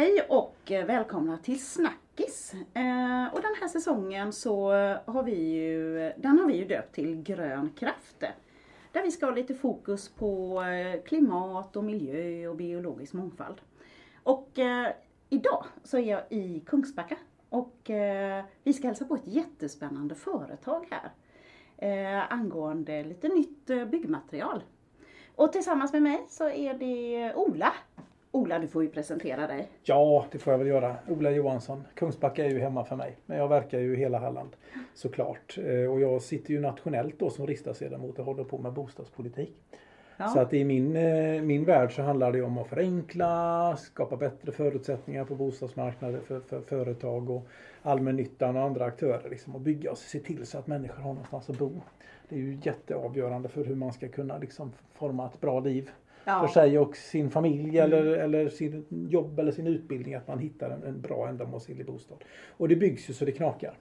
Hej och eh, välkomna till Snackis. Eh, och den här säsongen så har vi ju, den har vi ju döpt till Grön kraft. Där vi ska ha lite fokus på eh, klimat och miljö och biologisk mångfald. Och idag så är jag i Kungsbacka och vi ska hälsa på ett jättespännande företag här. Angående lite nytt byggmaterial. Och tillsammans med mig så är det Ola Ola, du får ju presentera dig. Ja, det får jag väl göra. Ola Johansson. Kungsbacka är ju hemma för mig. Men jag verkar ju i hela Halland såklart. Eh, och jag sitter ju nationellt då som riksdagsledamot och håller på med bostadspolitik. Ja. Så att i min, eh, min värld så handlar det om att förenkla, skapa bättre förutsättningar på bostadsmarknaden för, för företag och allmännyttan och andra aktörer. Liksom, och bygga och se till så att människor har någonstans att bo. Det är ju jätteavgörande för hur man ska kunna liksom, forma ett bra liv ja. för sig och sin familj mm. eller, eller sin jobb eller sin utbildning. Att man hittar en, en bra ändamålsenlig bostad. Och det byggs ju så det knakar.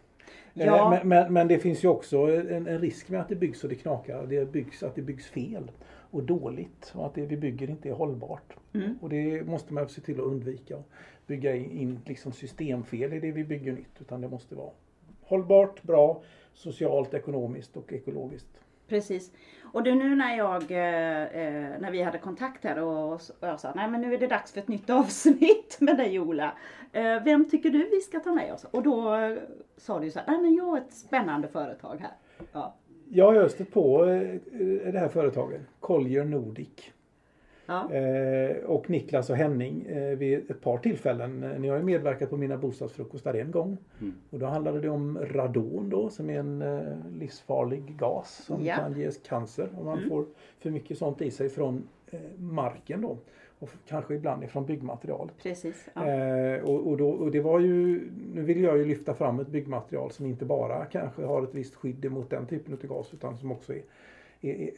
Eh, ja. Men, men, men, det finns ju också en, en, risk med att det byggs så det knakar. Det byggs, att det byggs fel och dåligt och att det vi bygger inte är hållbart. Mm. Och det måste man se till att undvika. Bygga in liksom systemfel i det vi bygger nytt. Utan det måste vara hållbart, bra, socialt, ekonomiskt och ekologiskt. Precis. Och du nu när jag, eh, eh, när vi hade kontakt här och, och jag sa, nej men nu är det dags för ett nytt avsnitt med dig Ola. Eh, vem tycker du vi ska ta med oss? Och då eh, sa du så här, nej men jag har ett spännande företag här. Ja. Jag har stött på eh, det här företaget, Collier Nordic. Ja. Eh, och Niklas och Henning eh, vid ett par tillfällen. Ni har ju medverkat på mina bostadsfrukostar en gång. Mm. Och då handlade det om radon då som är en eh, livsfarlig gas som ja. kan ge cancer om man mm. får för mycket sånt i sig från eh, marken då. Och kanske ibland ifrån byggmaterial. Precis. Ja. Eh, och, och, då, och det var ju, nu vill jag ju lyfta fram ett byggmaterial som inte bara kanske har ett visst skydd mot den typen av gas utan som också är, är, är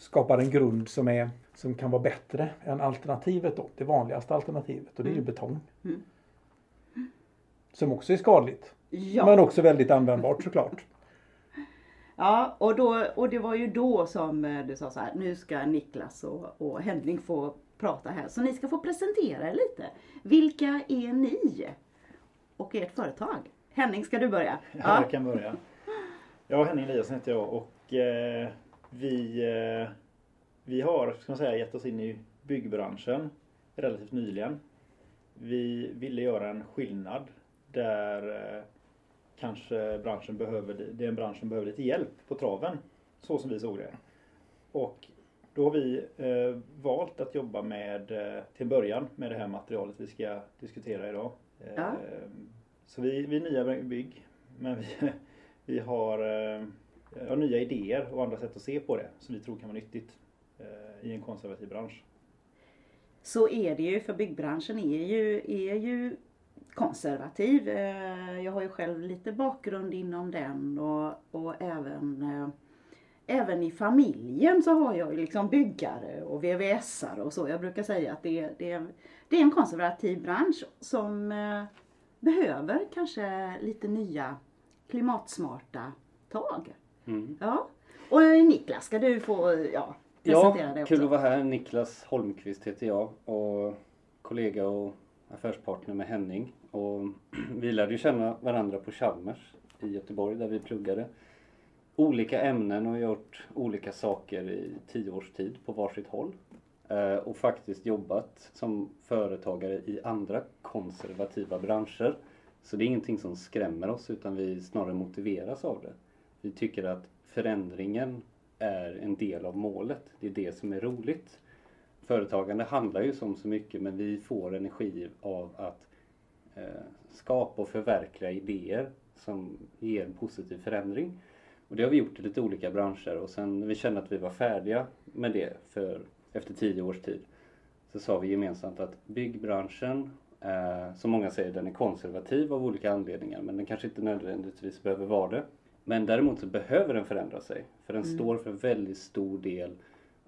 skapar en grund som, är, som kan vara bättre än alternativet då, det vanligaste alternativet och det är ju mm. betong. Mm. Som också är skadligt. Ja. Men också väldigt användbart såklart. Ja, och, då, och det var ju då som eh, du sa så här, nu ska Niklas och, och Henning få prata här. Så ni ska få presentera er lite. Vilka är ni? Och ert företag? Henning, ska du börja? Ja, jag kan börja. Ja, Henning Eliasson heter jag och eh, vi, eh, vi har ska man säga, gett oss in i byggbranschen relativt nyligen. Vi ville göra en skillnad där eh, kanske branschen behöver, det är en bransch som behöver lite hjälp på traven. Så som vi såg det. Och då har vi eh, valt att jobba med, eh, till början, med det här materialet vi ska diskutera idag. Eh, ja. Så vi, vi är nya bygg, men vi, vi har Eh, ja, nya idéer och andra sätt att se på det som vi tror kan vara nyttigt eh, i en konservativ bransch. Så är det ju, för byggbranschen är ju, är ju konservativ. Eh, jag har ju själv lite bakgrund inom den och, och även, även i familjen så har jag ju liksom byggare och VVSare och så. Jag brukar säga att det, det, det är en konservativ bransch som eh, behöver kanske lite nya klimatsmarta tag. Mm. Ja. Och Niklas, ska du få ja, presentera ja, dig också? kul att vara här. Niklas Holmqvist heter jag och kollega och affärspartner med Henning. Och vi lärde ju känna varandra på Chalmers i Göteborg där vi pluggade olika ämnen och gjort olika saker i tio års tid på varsitt håll. Eh, och faktiskt jobbat som företagare i andra konservativa branscher. Så det är ingenting som skrämmer oss utan vi snarare motiveras av det. Vi tycker att förändringen är en del av målet. Det är det som är roligt. Företagande handlar ju som så mycket men vi får energi av att eh, skapa och förverkliga idéer som ger en positiv förändring. Och det har vi gjort i lite olika branscher och sen när vi kände att vi var färdiga med det för, efter tio års tid så sa vi gemensamt att byggbranschen, eh, som många säger, den är konservativ av olika anledningar men den kanske inte nödvändigtvis behöver vara det. Men däremot så behöver den förändra sig. För den mm. står för väldigt stor del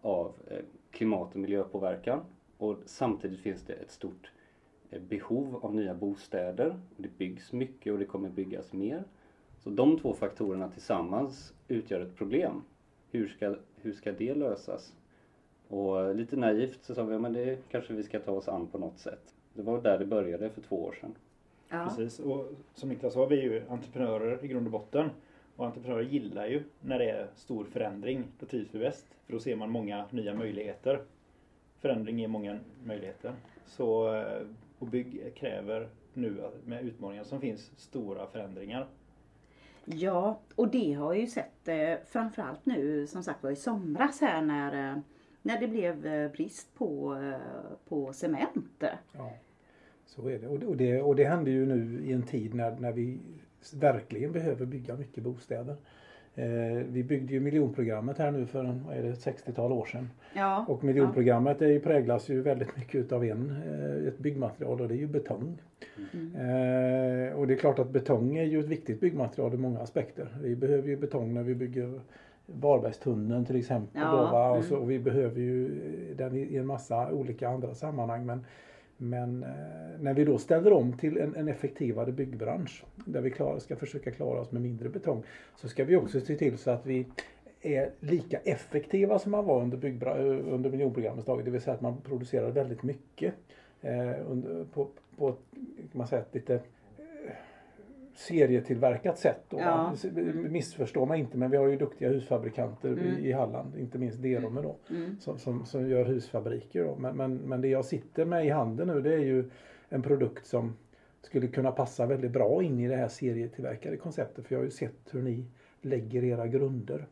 av eh, klimat och miljöpåverkan. Och samtidigt finns det ett stort eh, behov av nya bostäder. Det byggs mycket och det kommer byggas mer. Så de två faktorerna tillsammans utgör ett problem. Hur ska, hur ska det lösas? Och lite naivt så sa vi att det kanske vi ska ta oss an på något sätt. det var där det började för två år sedan. Ja. Precis, och som Niklas sa, vi är ju entreprenörer i grund och botten. Och entreprenörer gillar ju när det är stor förändring. Då trivs vi bäst. För då ser man många nya möjligheter. Förändring ger många möjligheter. Så, eh, och bygg kräver nu med utmaningar som finns stora förändringar. Ja, och det har jag ju sett eh, framförallt nu som sagt var i somras här när, eh, när det blev brist på, på cement. Ja, så är det. Och, och det. och det händer ju nu i en tid när, när vi verkligen behöver bygga mycket bostäder. Eh, vi byggde ju miljonprogrammet här nu för vad är det, 60-tal år sedan. Ja, och miljonprogrammet ja. är ju, präglas ju väldigt mycket utav en, eh, ett byggmaterial och det är ju betong. Mm. Eh, och det är klart att betong är ju ett viktigt byggmaterial ur många aspekter. Vi behöver ju betong när vi bygger Varbergstunneln till exempel. Ja, då, mm. och, så, och vi behöver ju den i, i en massa olika andra sammanhang. Men men eh, när vi då ställer om till en, en effektivare byggbransch där vi klar, ska försöka klara oss med mindre betong så ska vi också se till så att vi är lika effektiva som man var under, byggbra- eh, under miljonprogrammets dagar. Det vill säga att man producerar väldigt mycket eh, under, på, på kan man säga, ett lite serietillverkat sätt. Då, ja. Missförstå mig inte men vi har ju duktiga husfabrikanter mm. i, Halland, inte minst Derome då, mm. som, som, som, gör husfabriker. Då. Men, men, men det jag sitter med i handen nu det är ju en produkt som skulle kunna passa väldigt bra in i det här serietillverkade konceptet för jag har ju sett hur ni lägger era grunder.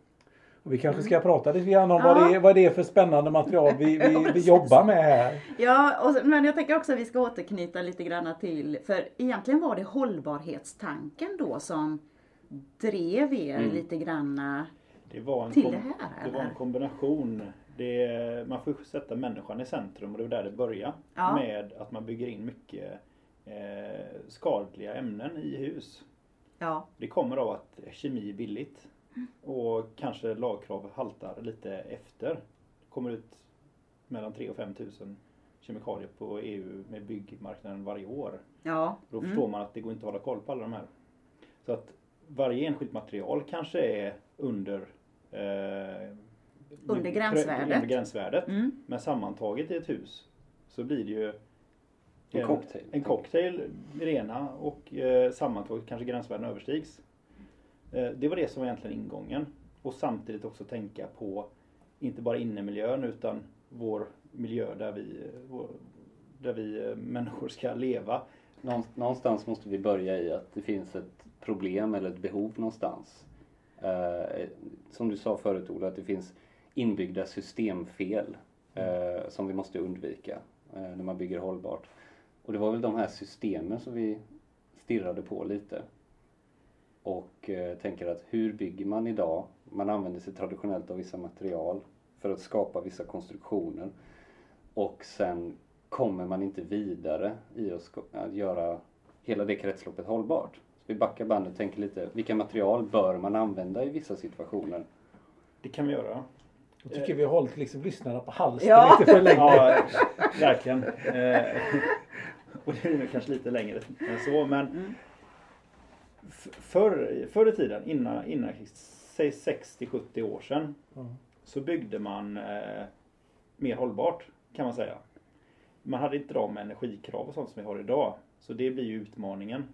Och vi kanske ska mm. prata lite grann om ja. vad, det är, vad det är för spännande material vi, vi, vi jobbar med här. Ja, och, men jag tänker också att vi ska återknyta lite grann till, för egentligen var det hållbarhetstanken då som drev er mm. lite granna det var en till det här? Det var en kombination. Det, man får sätta människan i centrum och det var där det började. Ja. Med att man bygger in mycket eh, skadliga ämnen i hus. Ja. Det kommer av att kemi är billigt. Och kanske lagkrav haltar lite efter. Det kommer ut mellan 3 och 5 tusen kemikalier på EU med byggmarknaden varje år. Ja. Då mm. förstår man att det går inte att hålla koll på alla de här. Så att varje enskilt material kanske är under eh, under gränsvärdet. Under gränsvärdet. Mm. Men sammantaget i ett hus så blir det ju en, en cocktail. En cocktail rena och eh, sammantaget kanske gränsvärden överstigs. Eh, det var det som var egentligen ingången. Och samtidigt också tänka på inte bara innemiljön utan vår miljö där vi, där vi eh, människor ska leva. Någonstans måste vi börja i att det finns ett problem eller ett behov någonstans. Eh, som du sa förut Ola, att det finns inbyggda systemfel mm. som vi måste undvika när man bygger hållbart. Och det var väl de här systemen som vi stirrade på lite och eh, tänker att hur bygger man idag? Man använder sig traditionellt av vissa material för att skapa vissa konstruktioner och sen kommer man inte vidare i att, att göra hela det kretsloppet hållbart. Så vi backar bandet och tänker lite, vilka material bör man använda i vissa situationer? Det kan vi göra. Jag tycker vi har hållit liksom lyssnarna på halsen ja. lite för länge. Ja, verkligen. Eh, och det är nog kanske lite längre än så men mm förr, förr i tiden, innan, innan säg 60-70 år sedan, mm. så byggde man eh, mer hållbart kan man säga. Man hade inte de energikrav och sånt som vi har idag. Så det blir ju utmaningen.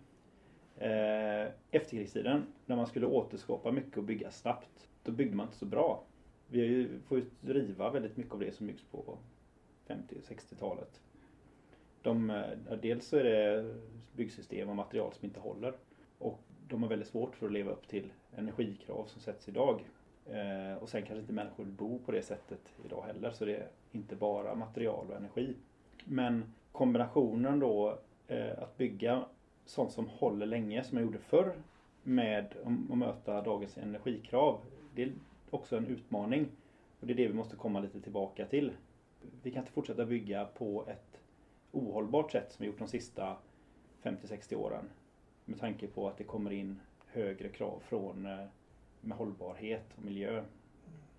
Eh, efterkrigstiden, när man skulle återskapa mycket och bygga snabbt, då byggde man inte så bra. Vi får ju riva väldigt mycket av det som byggs på 50 och 60-talet. De, eh, dels så är det byggsystem och material som inte håller. Och de har väldigt svårt för att leva upp till energikrav som sätts idag. Eh, och sen kanske inte människor vill bo på det sättet idag heller så det är inte bara material och energi. Men kombinationen då eh, att bygga sånt som håller länge som jag gjorde förr med att möta dagens energikrav. Det är också en utmaning. Och det är det vi måste komma lite tillbaka till. Vi kan inte fortsätta bygga på ett ohållbart sätt som vi gjort de sista 50-60 åren. Med tanke på att det kommer in högre krav från eh, med hållbarhet och miljö.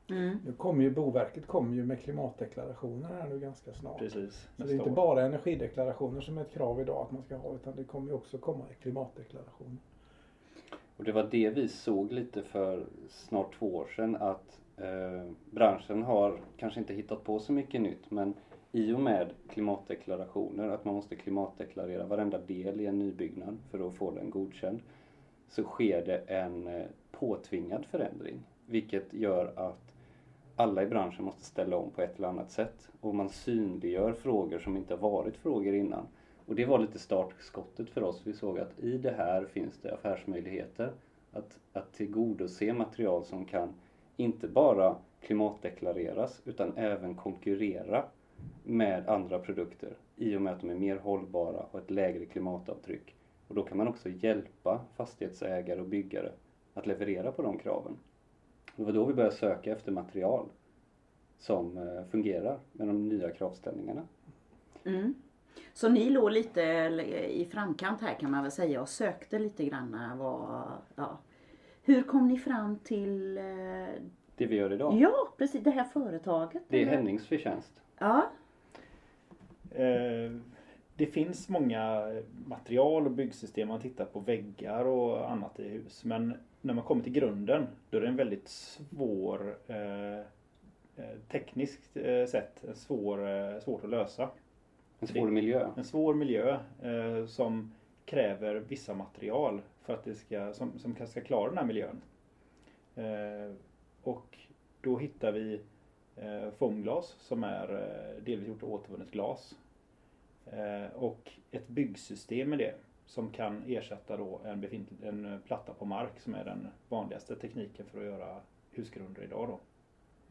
Mm. Nu kommer ju Boverket kommer ju med klimatdeklarationer här nu ganska snart. Precis, så det är inte år. bara energideklarationer som är ett krav idag att man ska ha utan det kommer ju också komma klimatdeklarationer. Och det var det vi såg lite för snart två år sedan att eh, branschen har kanske inte hittat på så mycket nytt men i och med klimatdeklarationer, att man måste klimatdeklarera varenda del i en nybyggnad för att få den godkänd, så sker det en eh, påtvingad förändring. Vilket gör att alla i branschen måste ställa om på ett eller annat sätt. Och man synliggör frågor som inte har varit frågor innan. Och det var lite startskottet för oss. Vi såg att i det här finns det affärsmöjligheter. Att, att tillgodose material som kan inte bara klimatdeklareras utan även konkurrera med andra produkter i och med att de är mer hållbara och ett lägre klimatavtryck. Och då kan man också hjälpa fastighetsägare och byggare att leverera på de kraven. Det var då vi började söka efter material som eh, fungerar med de nya kravställningarna. Mm. Så ni låg lite i framkant här kan man väl säga och sökte lite grann vad, ja. Hur kom ni fram till eh, det vi gör idag? Ja, precis. Det här företaget. Det är eller? Hennings förtjänst. Ja. Eh, det finns många material och byggsystem man tittar på väggar och annat i hus. Men när man kommer till grunden då är det en väldigt svår eh, eh tekniskt eh, sett svår, eh, svårt att lösa. En svår miljö? En svår miljö eh, som kräver vissa material för att det ska, som, som ska klara den här miljön. Eh, och då hittar vi eh, foamglas som är eh, delvis gjort av återvunnet glas. Eh, och ett byggsystem med det som kan ersätta då en, befintlig, en platta på mark som är den vanligaste tekniken för att göra husgrunder idag. Då.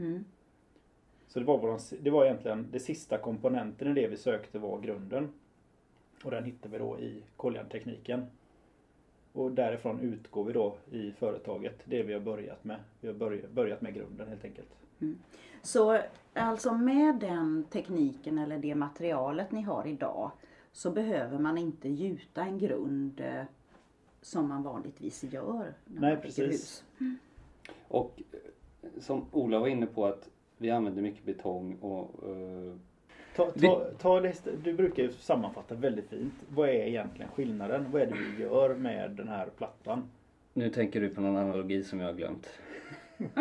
Mm. Så det var, våran, det var egentligen det sista komponenten i det vi sökte var grunden. Och den hittade vi då i koljantekniken. Och därifrån utgår vi då i företaget, det vi har börjat med. Vi har börjat med grunden helt enkelt. Mm. Så alltså med den tekniken eller det materialet ni har idag så behöver man inte gjuta en grund eh, som man vanligtvis gör när Nej, man precis. hus. Mm. Och eh, som Ola var inne på att vi använder mycket betong och uh, Ta, ta, ta det, du brukar ju sammanfatta väldigt fint. Vad är egentligen skillnaden? Vad är det vi gör med den här plattan? Nu tänker du på någon analogi som jag har glömt.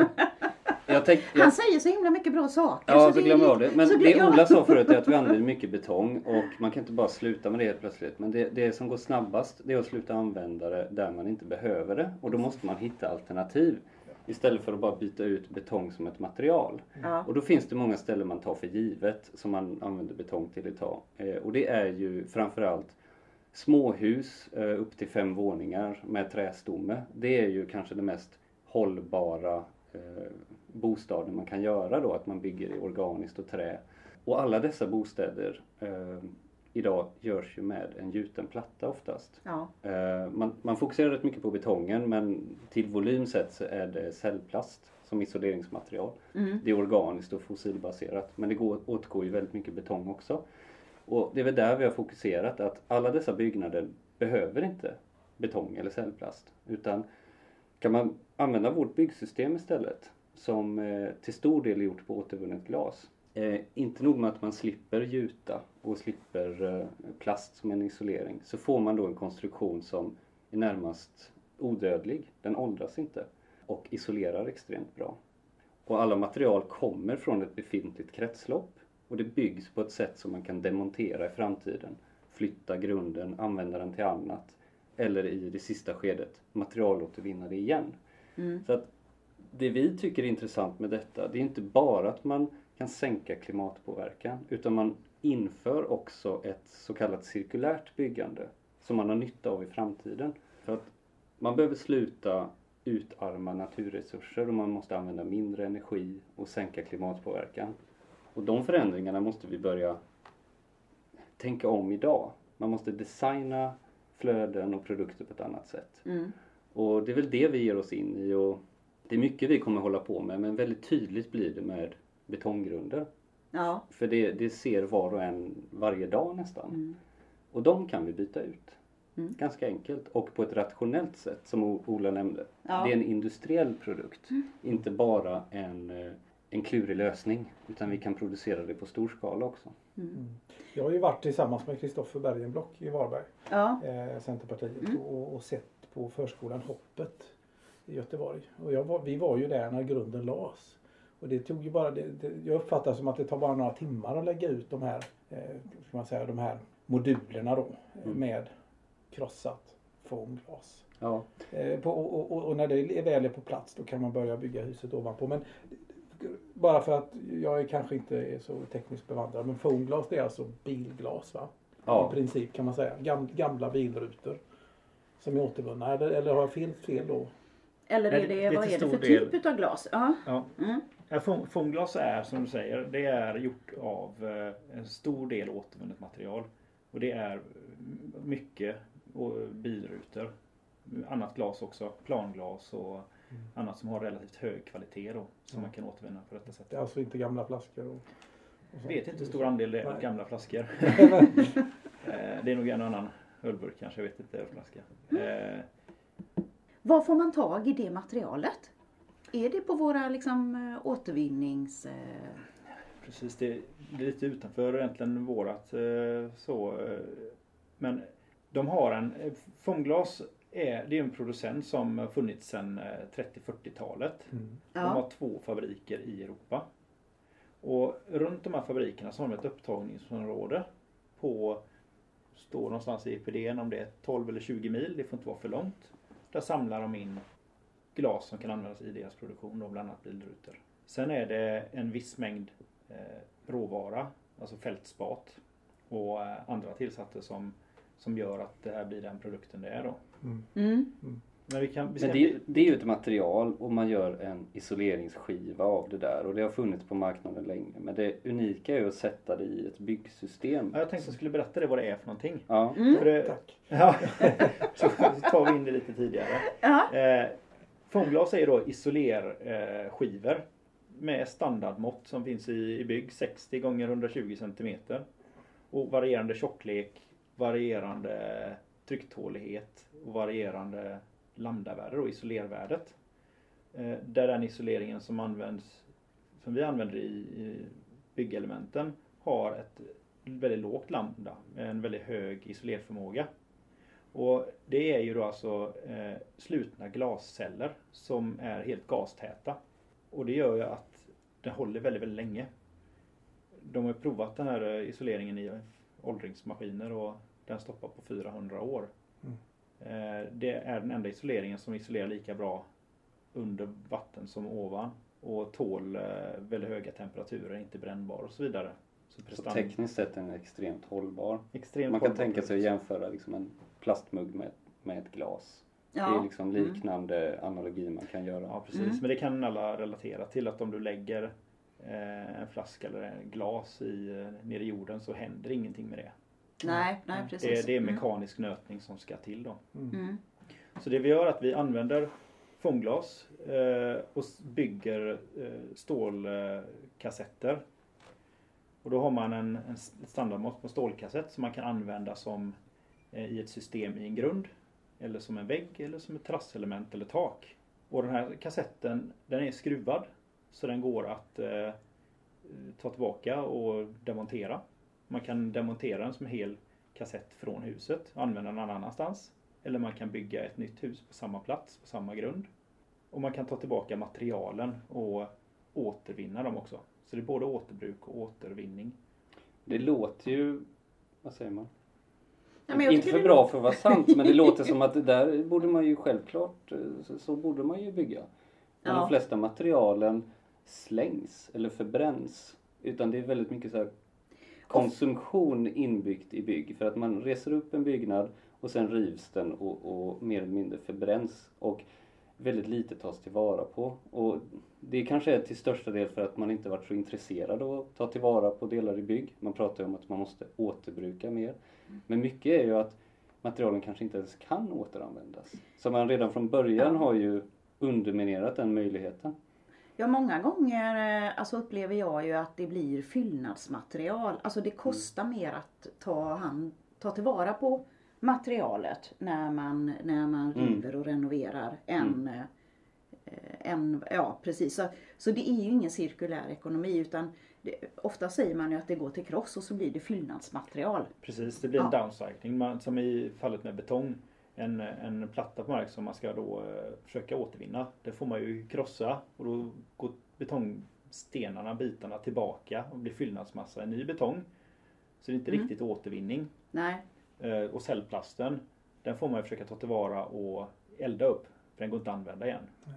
jag tänk, jag... Han säger så himla mycket bra saker. Ja, så, så glömmer av det. Men det glöm... Ola sa förut är att vi använder mycket betong och man kan inte bara sluta med det helt plötsligt. Men det, det som går snabbast det är att sluta använda det där man inte behöver det. Och då måste man hitta alternativ. Istället för att bara byta ut betong som ett material. Mm. Och då finns det många ställen man tar för givet som man använder betong till idag. Eh, och det är ju framförallt småhus eh, upp till fem våningar med trästomme. Det är ju kanske det mest hållbara eh, bostaden man kan göra då, att man bygger i organiskt och trä. Och alla dessa bostäder eh, idag görs ju med en gjuten platta oftast. Ja. Eh, man, man fokuserar rätt mycket på betongen men till volym sett så är det cellplast som isoleringsmaterial. Mm. Det är organiskt och fossilbaserat men det går, åtgår ju väldigt mycket betong också. Och det är väl där vi har fokuserat att alla dessa byggnader behöver inte betong eller cellplast utan kan man använda vårt byggsystem istället som eh, till stor del är gjort på återvunnet glas Eh, inte nog med att man slipper gjuta och slipper eh, plast som en isolering så får man då en konstruktion som är närmast odödlig. Den åldras inte och isolerar extremt bra. Och alla material kommer från ett befintligt kretslopp och det byggs på ett sätt som man kan demontera i framtiden. Flytta grunden, använda den till annat eller i det sista skedet materialåtervinna det igen. Mm. Så att det vi tycker är intressant med detta det är inte bara att man kan sänka klimatpåverkan utan man inför också ett så kallat cirkulärt byggande som man har nytta av i framtiden. För att man behöver sluta utarma naturresurser och man måste använda mindre energi och sänka klimatpåverkan. Och de förändringarna måste vi börja tänka om idag. Man måste designa flöden och produkter på ett annat sätt. Mm. Och det är väl det vi ger oss in i och det är mycket vi kommer hålla på med men väldigt tydligt blir det med betonggrunder. Ja. För det, det ser var och en varje dag nästan. Mm. Och de kan vi byta ut. Mm. Ganska enkelt och på ett rationellt sätt som Ola nämnde. Ja. Det är en industriell produkt. Mm. Inte bara en, eh, en klurig lösning utan vi kan producera det på stor skala också. Mm. mm. Jag har ju varit tillsammans med Kristoffer Bergenblock i Varberg, ja. eh, Centerpartiet mm. och, och, sett på förskolan Hoppet i Göteborg. Och var, vi var ju där när grunden lades. Och det tog ju bara, det, det, jag uppfattar som att det tar bara några timmar att lägga ut de här, eh, ska man säga, de här modulerna då mm. med krossat foamglas. Ja. Eh, på, och, och, och, när det väl är på plats då kan man börja bygga huset ovanpå. Men bara för att jag är kanske inte är så tekniskt bevandrad men foamglas det är alltså bilglas va? Ja. I princip kan man säga. Gam, gamla bilrutor som är återvunna. Eller, eller har jag fel, fel då? Eller är det, det vad är det för del... typ av glas? Ja. ja. Mm. Ja, är som du säger, det är gjort av eh, en stor del återvunnet material. Och det är mycket bilrutor. Annat glas också, planglas och. Annat som har relativt hög kvalitet då. Som mm. man kan återvinna på detta sätt. Det är alltså inte gamla flaskor? Och, och vet inte hur stor andel det är Nej. gamla flaskor. Eh, det är nog en annan ölburk kanske, jag vet inte, flaska. Eh. Var får man tag i det materialet? Är det på våra liksom, eh, återvinnings... Eh... Precis, det är lite utanför egentligen vårat så. Men de har en, Fångglas är, det är en producent som har funnits sedan 30-40-talet. Mm. De har två fabriker i Europa. Och runt de här fabrikerna så har de ett upptagningsområde på, står någonstans i EPDn om det är 12 eller 20 mil, det får inte vara för långt. Där samlar de in glas som kan användas i deras produktion, då, bland annat bilrutor. Sen är det en viss mängd eh, råvara, alltså fältspat och eh, andra tillsatser som, som gör att det här blir den produkten det är då. Mm. Mm. mm. Men, vi kan, vi Men det, det, är ju ett material och man gör en isoleringsskiva av det där och det har funnits på marknaden länge. Men det unika är ju att sätta det i ett byggsystem. Ja, jag tänkte att jag skulle berätta det vad det är för någonting. Ja. Mm. För det, Tack. Ja, så tar vi in det lite tidigare. Ja. Eh, Fångglas är då isolerskivor eh, med standardmått som finns i, i bygg 60 gånger 120 cm. Och varierande tjocklek, varierande trycktålighet och varierande lambdavärde och isolervärdet. Eh, där den isoleringen som används som vi använder i, byggelementen har ett väldigt lågt lambda med en väldigt hög isolerförmåga. Och det är ju då alltså eh, slutna glasceller som är helt gastäta. Och det gör ju att den håller väldigt, väldigt länge. De har provat den här eh, isoleringen i åldringsmaskiner och den stoppar på 400 år. Mm. Eh, det är den enda isoleringen som isolerar lika bra under vatten som ovan och tål eh, väldigt höga temperaturer, inte brännbar och så vidare. Så, så tekniskt sett är den extremt hållbar. Extremt Man kan hållbar tänka sig att jämföra liksom en plastmugg med, med ett glas. Ja. Det är liksom mm. liknande mm. analogi man kan göra. Ja precis, mm. men det kan alla relatera till att om du lägger en flaska eller en glas i, eh, ner i jorden så händer ingenting med det. Nej, nej precis. Det, det är mm. mekanisk mm. nötning som ska till då. Mm. mm. Så det vi gör är att vi använder fångglas eh, och bygger eh, stålkassetter. Och då har man en, en standardmått på stålkassett som man kan använda som eh, i ett system i en grund. Eller som en vägg eller som ett trasselement eller tak. Och den här kassetten den är skruvad så den går att eh, ta tillbaka och demontera. Man kan demontera den som hel kassett från huset och använda den någon annanstans. Eller man kan bygga ett nytt hus på samma plats, på samma grund. Och man kan ta tillbaka materialen och återvinna dem också. Så det är både återbruk och återvinning. Det låter ju, vad säger man? Ja, inte för bra för att vara sant men det låter som att det där borde man ju självklart, så, så borde man ju bygga. Men ja. de flesta materialen slängs eller förbränns. Utan det är väldigt mycket så konsumtion inbyggt i bygg. För att man reser upp en byggnad och sen rivs den och, och mer eller mindre förbränns. Och väldigt lite tas tillvara på. Och det kanske är till största del för att man inte varit så intresserad av att ta tillvara på delar i bygg. Man pratar ju om att man måste återbruka mer. Men mycket är ju att materialen kanske inte ens kan återanvändas. Så man redan från början har ju underminerat den möjligheten. Ja, många gånger eh, alltså upplever jag ju att det blir fyllnadsmaterial. Alltså det kostar mm. mer att ta, hand, ta tillvara på materialet när man, när man mm. river och renoverar än, mm. eh, än ja precis. Så, så det är ju ingen cirkulär ekonomi utan det, ofta säger man ju att det går till kross och så blir det fyllnadsmaterial. Precis, det blir en ja. downcycling. Man, som i fallet med betong en, en platta på mark som man ska då eh, försöka återvinna. Det får man ju krossa och då går betong, stenarna, bitarna tillbaka och blir fyllnadsmassa i ny betong. Så det är inte Mm. riktigt återvinning. Nej. Eh, Och cellplasten, den får man ju försöka ta tillvara och elda upp. För den går inte att använda igen. Nej.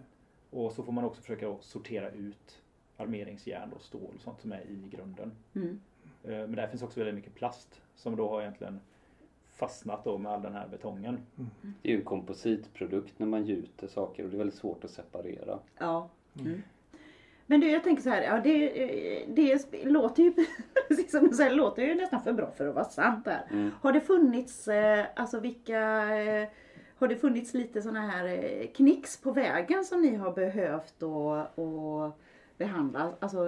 Och så får man också försöka sortera ut armeringsjärn och stål och sånt som är i grunden. Mm. Eh, Men där finns också väldigt mycket plast som då har egentligen fastnat då med all den här betongen. Det är ju en kompositprodukt när man gjuter saker och det är väldigt svårt att separera. Ja. Mm. Men du, jag tänker så här, ja, det, det låter ju, precis som du säger, det låter ju nästan för bra för att vara sant här. Mm. Har det funnits, eh, alltså vilka, eh, har det funnits lite sådana här eh, knicks på vägen som ni har behövt att behandla? Alltså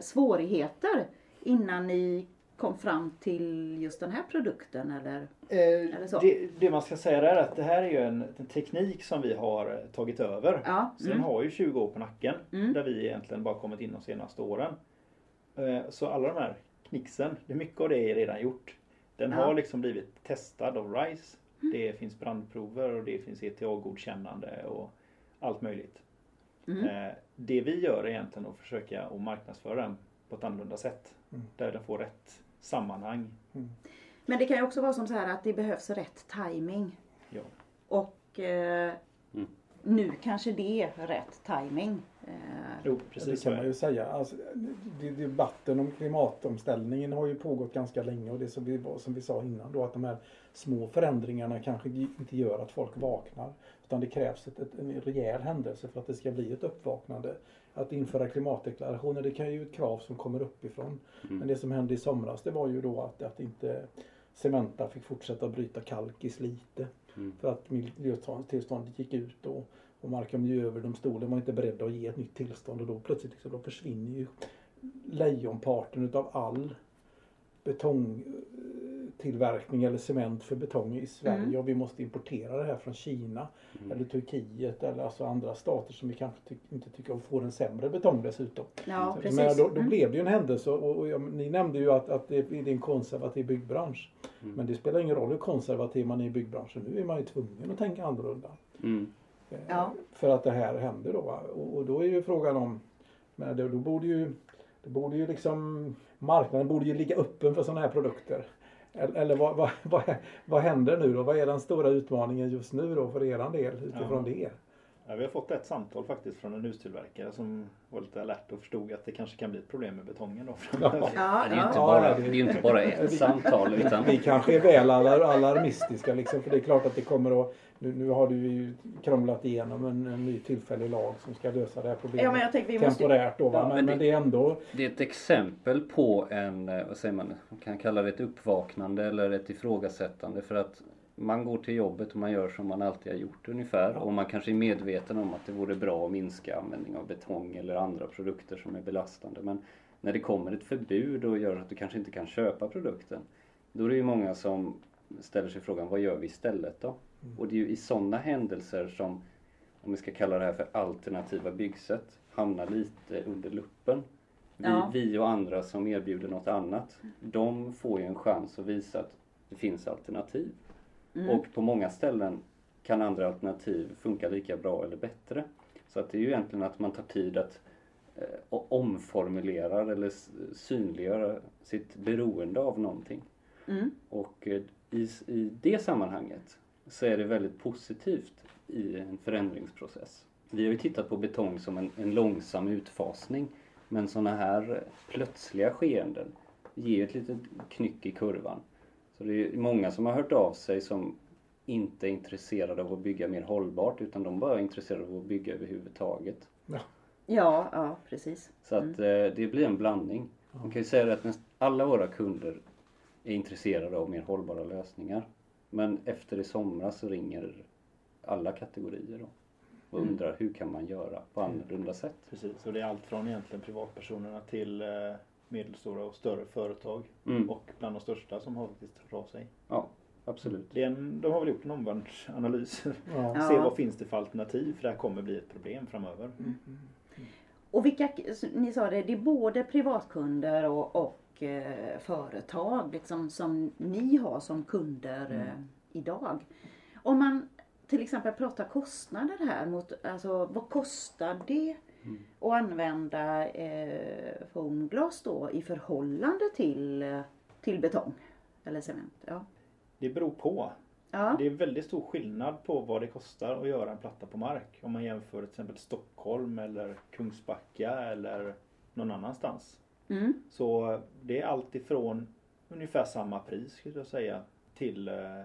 svårigheter innan ni kom fram till just den här produkten eller? Eller så. det, det man ska säga är att det här är ju en, en teknik som vi har eh, tagit över. Ja. Så den Mm. har ju 20 år på nacken. Mm. Där vi egentligen bara kommit in de senaste åren. Eh, Så alla de här det är mycket av det är redan gjort. Den Ja. har liksom blivit testad av RISE. Det finns brandprover och det finns ETA-godkännande och allt möjligt. Mm. Eh, Det vi gör är egentligen att försöka att marknadsföra den på ett annorlunda sätt. Mm. Där den får rätt sammanhang. Men det kan ju också vara som så här att det behövs rätt timing. Ja. Och eh, Mm. nu kanske det är rätt timing. Eh, Jo, det precis så kan man det. ju säga. Alltså, det- debatten om klimatomställningen har ju pågått ganska länge och det som vi, som vi sa innan då att de här små förändringarna kanske inte gör att folk vaknar. Utan det krävs ett, ett, en rejäl händelse för att det ska bli ett uppvaknande. Att införa klimatdeklarationer det kan ju ett krav som kommer uppifrån. Mm. Men det som hände i somras det var ju då att, att inte Cementa fick fortsätta bryta kalk i Slite. Mm. För att miljötillståndet gick ut och, och Mark och miljööverdomstolen var inte beredda att ge ett nytt tillstånd och då plötsligt liksom, då försvinner ju lejonparten utav all betongtillverkning eller cement för betong i Sverige Mm. och vi måste importera det här från Kina Mm. eller Turkiet eller alltså andra stater som vi kanske ty- inte tycker om får en sämre betong dessutom. ja, precis. Men då, då Mm. blev det ju en händelse och, och jag, ni nämnde ju att, att det, är en konservativ byggbransch. Mm. Men det spelar ingen roll hur konservativ man är i byggbranschen. Nu är man ju tvungen att tänka annorlunda. Mm. Eh, Ja. För att det här händer då. va. Och, och då är ju frågan om, men då, då borde ju, det borde ju liksom, marknaden borde ju ligga öppen för sådana här produkter. Eller, vad, vad, vad, vad händer nu då? Vad är den stora utmaningen just nu då för eran del utifrån Ja. det? Ja, vi har fått ett samtal faktiskt från en hustillverkare som var lite alert och förstod att det kanske kan bli ett problem med betongen då framöver. Ja, Det är inte ja. bara, det- det är inte bara ett samtal utan Vi kanske är väl alar- alarmistiska liksom, för det är klart att det kommer att nu, nu har du ju kramlat igenom en, en ny tillfällig lag som ska lösa det här problemet ja, men jag tänker vi måste temporärt då. Va? Ja, men, men men, det- det är ändå Det är ett exempel på en, eh, vad säger man, man kan kalla det ett uppvaknande eller ett ifrågasättande för att man går till jobbet och man gör som man alltid har gjort ungefär och man kanske är medveten om att det vore bra att minska användning av betong eller andra produkter som är belastande. Men när det kommer ett förbud och gör att du kanske inte kan köpa produkten då är det ju många som ställer sig frågan vad gör vi istället då? Och det är ju i sådana händelser som, om vi ska kalla det här för alternativa byggsätt, hamnar lite under luppen. Vi, Ja. vi och andra som erbjuder något annat, de får ju en chans att visa att det finns alternativ. Mm. Och på många ställen kan andra alternativ funka lika bra eller bättre. Så att det är ju egentligen att man tar tid att eh, och omformulerar eller synliggöra sitt beroende av någonting. Mm. Och eh, i, i det sammanhanget så är det väldigt positivt i en förändringsprocess. Vi har ju tittat på betong som en, en långsam utfasning. Men sådana här plötsliga skeenden ger ett litet knyck i kurvan. Så det är många som har hört av sig som inte är intresserade av att bygga mer hållbart utan de bara är intresserade av att bygga överhuvudtaget. Ja, ja, precis. Så att eh, det blir en blandning. Man kan ju säga att alla våra kunder är intresserade av mer hållbara lösningar. Men efter i somras så ringer alla kategorier då och Mm. undrar hur kan man göra på annorlunda sätt. Precis, och det är allt från egentligen privatpersonerna till eh, medelstora och större företag. Mm. Och bland de största som har faktiskt hört av sig. Ja, absolut. Det är en, de har väl gjort en omvärldsanalys. ja. Se vad finns det för alternativ för det här kommer bli ett problem framöver. Och vilka, ni sa det, det är både privatkunder och, och eh, företag liksom, som ni har som kunder Mm. eh, idag. Om man till exempel pratar kostnader här mot, alltså vad kostar det Mm. Och använda eh, foamglas då i förhållande till, till betong eller cement. Ja. Det beror på. Ja. Det är väldigt stor skillnad på vad det kostar att göra en platta på mark. Om man jämför till exempel Stockholm eller Kungsbacka eller någon annanstans. Mm. Så det är allt ifrån ungefär samma pris skulle jag säga till eh,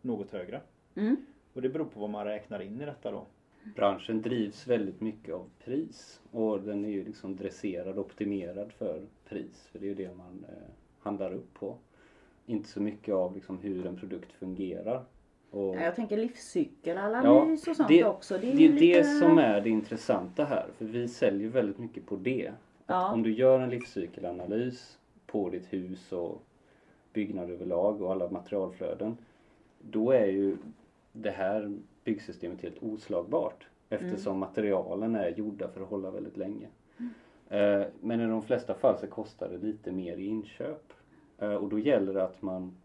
något högre. Mm. Och det beror på vad man räknar in i detta då. Branschen drivs väldigt mycket av pris och den är ju liksom dresserad och optimerad för pris. För det är ju det man eh, handlar upp på. Inte så mycket av liksom hur en produkt fungerar. Och Ja, Jag tänker livscykelanalys och sånt det, också. Det är, det lite- som är det intressanta här. För vi säljer väldigt mycket på det. Att Ja. Om du gör en livscykelanalys på ditt hus och byggnad överlag och alla materialflöden. Då är ju det här byggsystemet helt oslagbart. Eftersom materialen är gjorda för att hålla väldigt länge. Eh, Men i de flesta fall så kostar det lite mer i inköp. Eh, Och då gäller det att man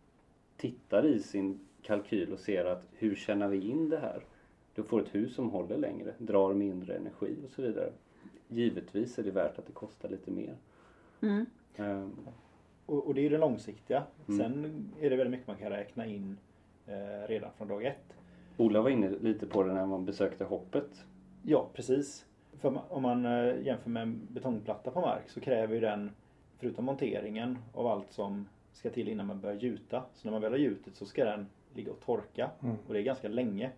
tittar i sin kalkyl och ser att hur tjänar vi in det här? Du får ett hus som håller längre, drar mindre energi och så vidare. Givetvis är det värt att det kostar lite mer. Mm. Eh, Och, och det är ju det långsiktiga. Mm. Sen är det väldigt mycket man kan räkna in eh, redan från dag ett. Ola var inne lite på det när man besökte hoppet. Ja, precis. För om man eh, jämför med en betongplatta på mark så kräver ju den, förutom monteringen, av allt som ska till innan man börjar gjuta. Så när man väl har gjutit så ska den ligga och torka. Mm. Och det är ganska länge.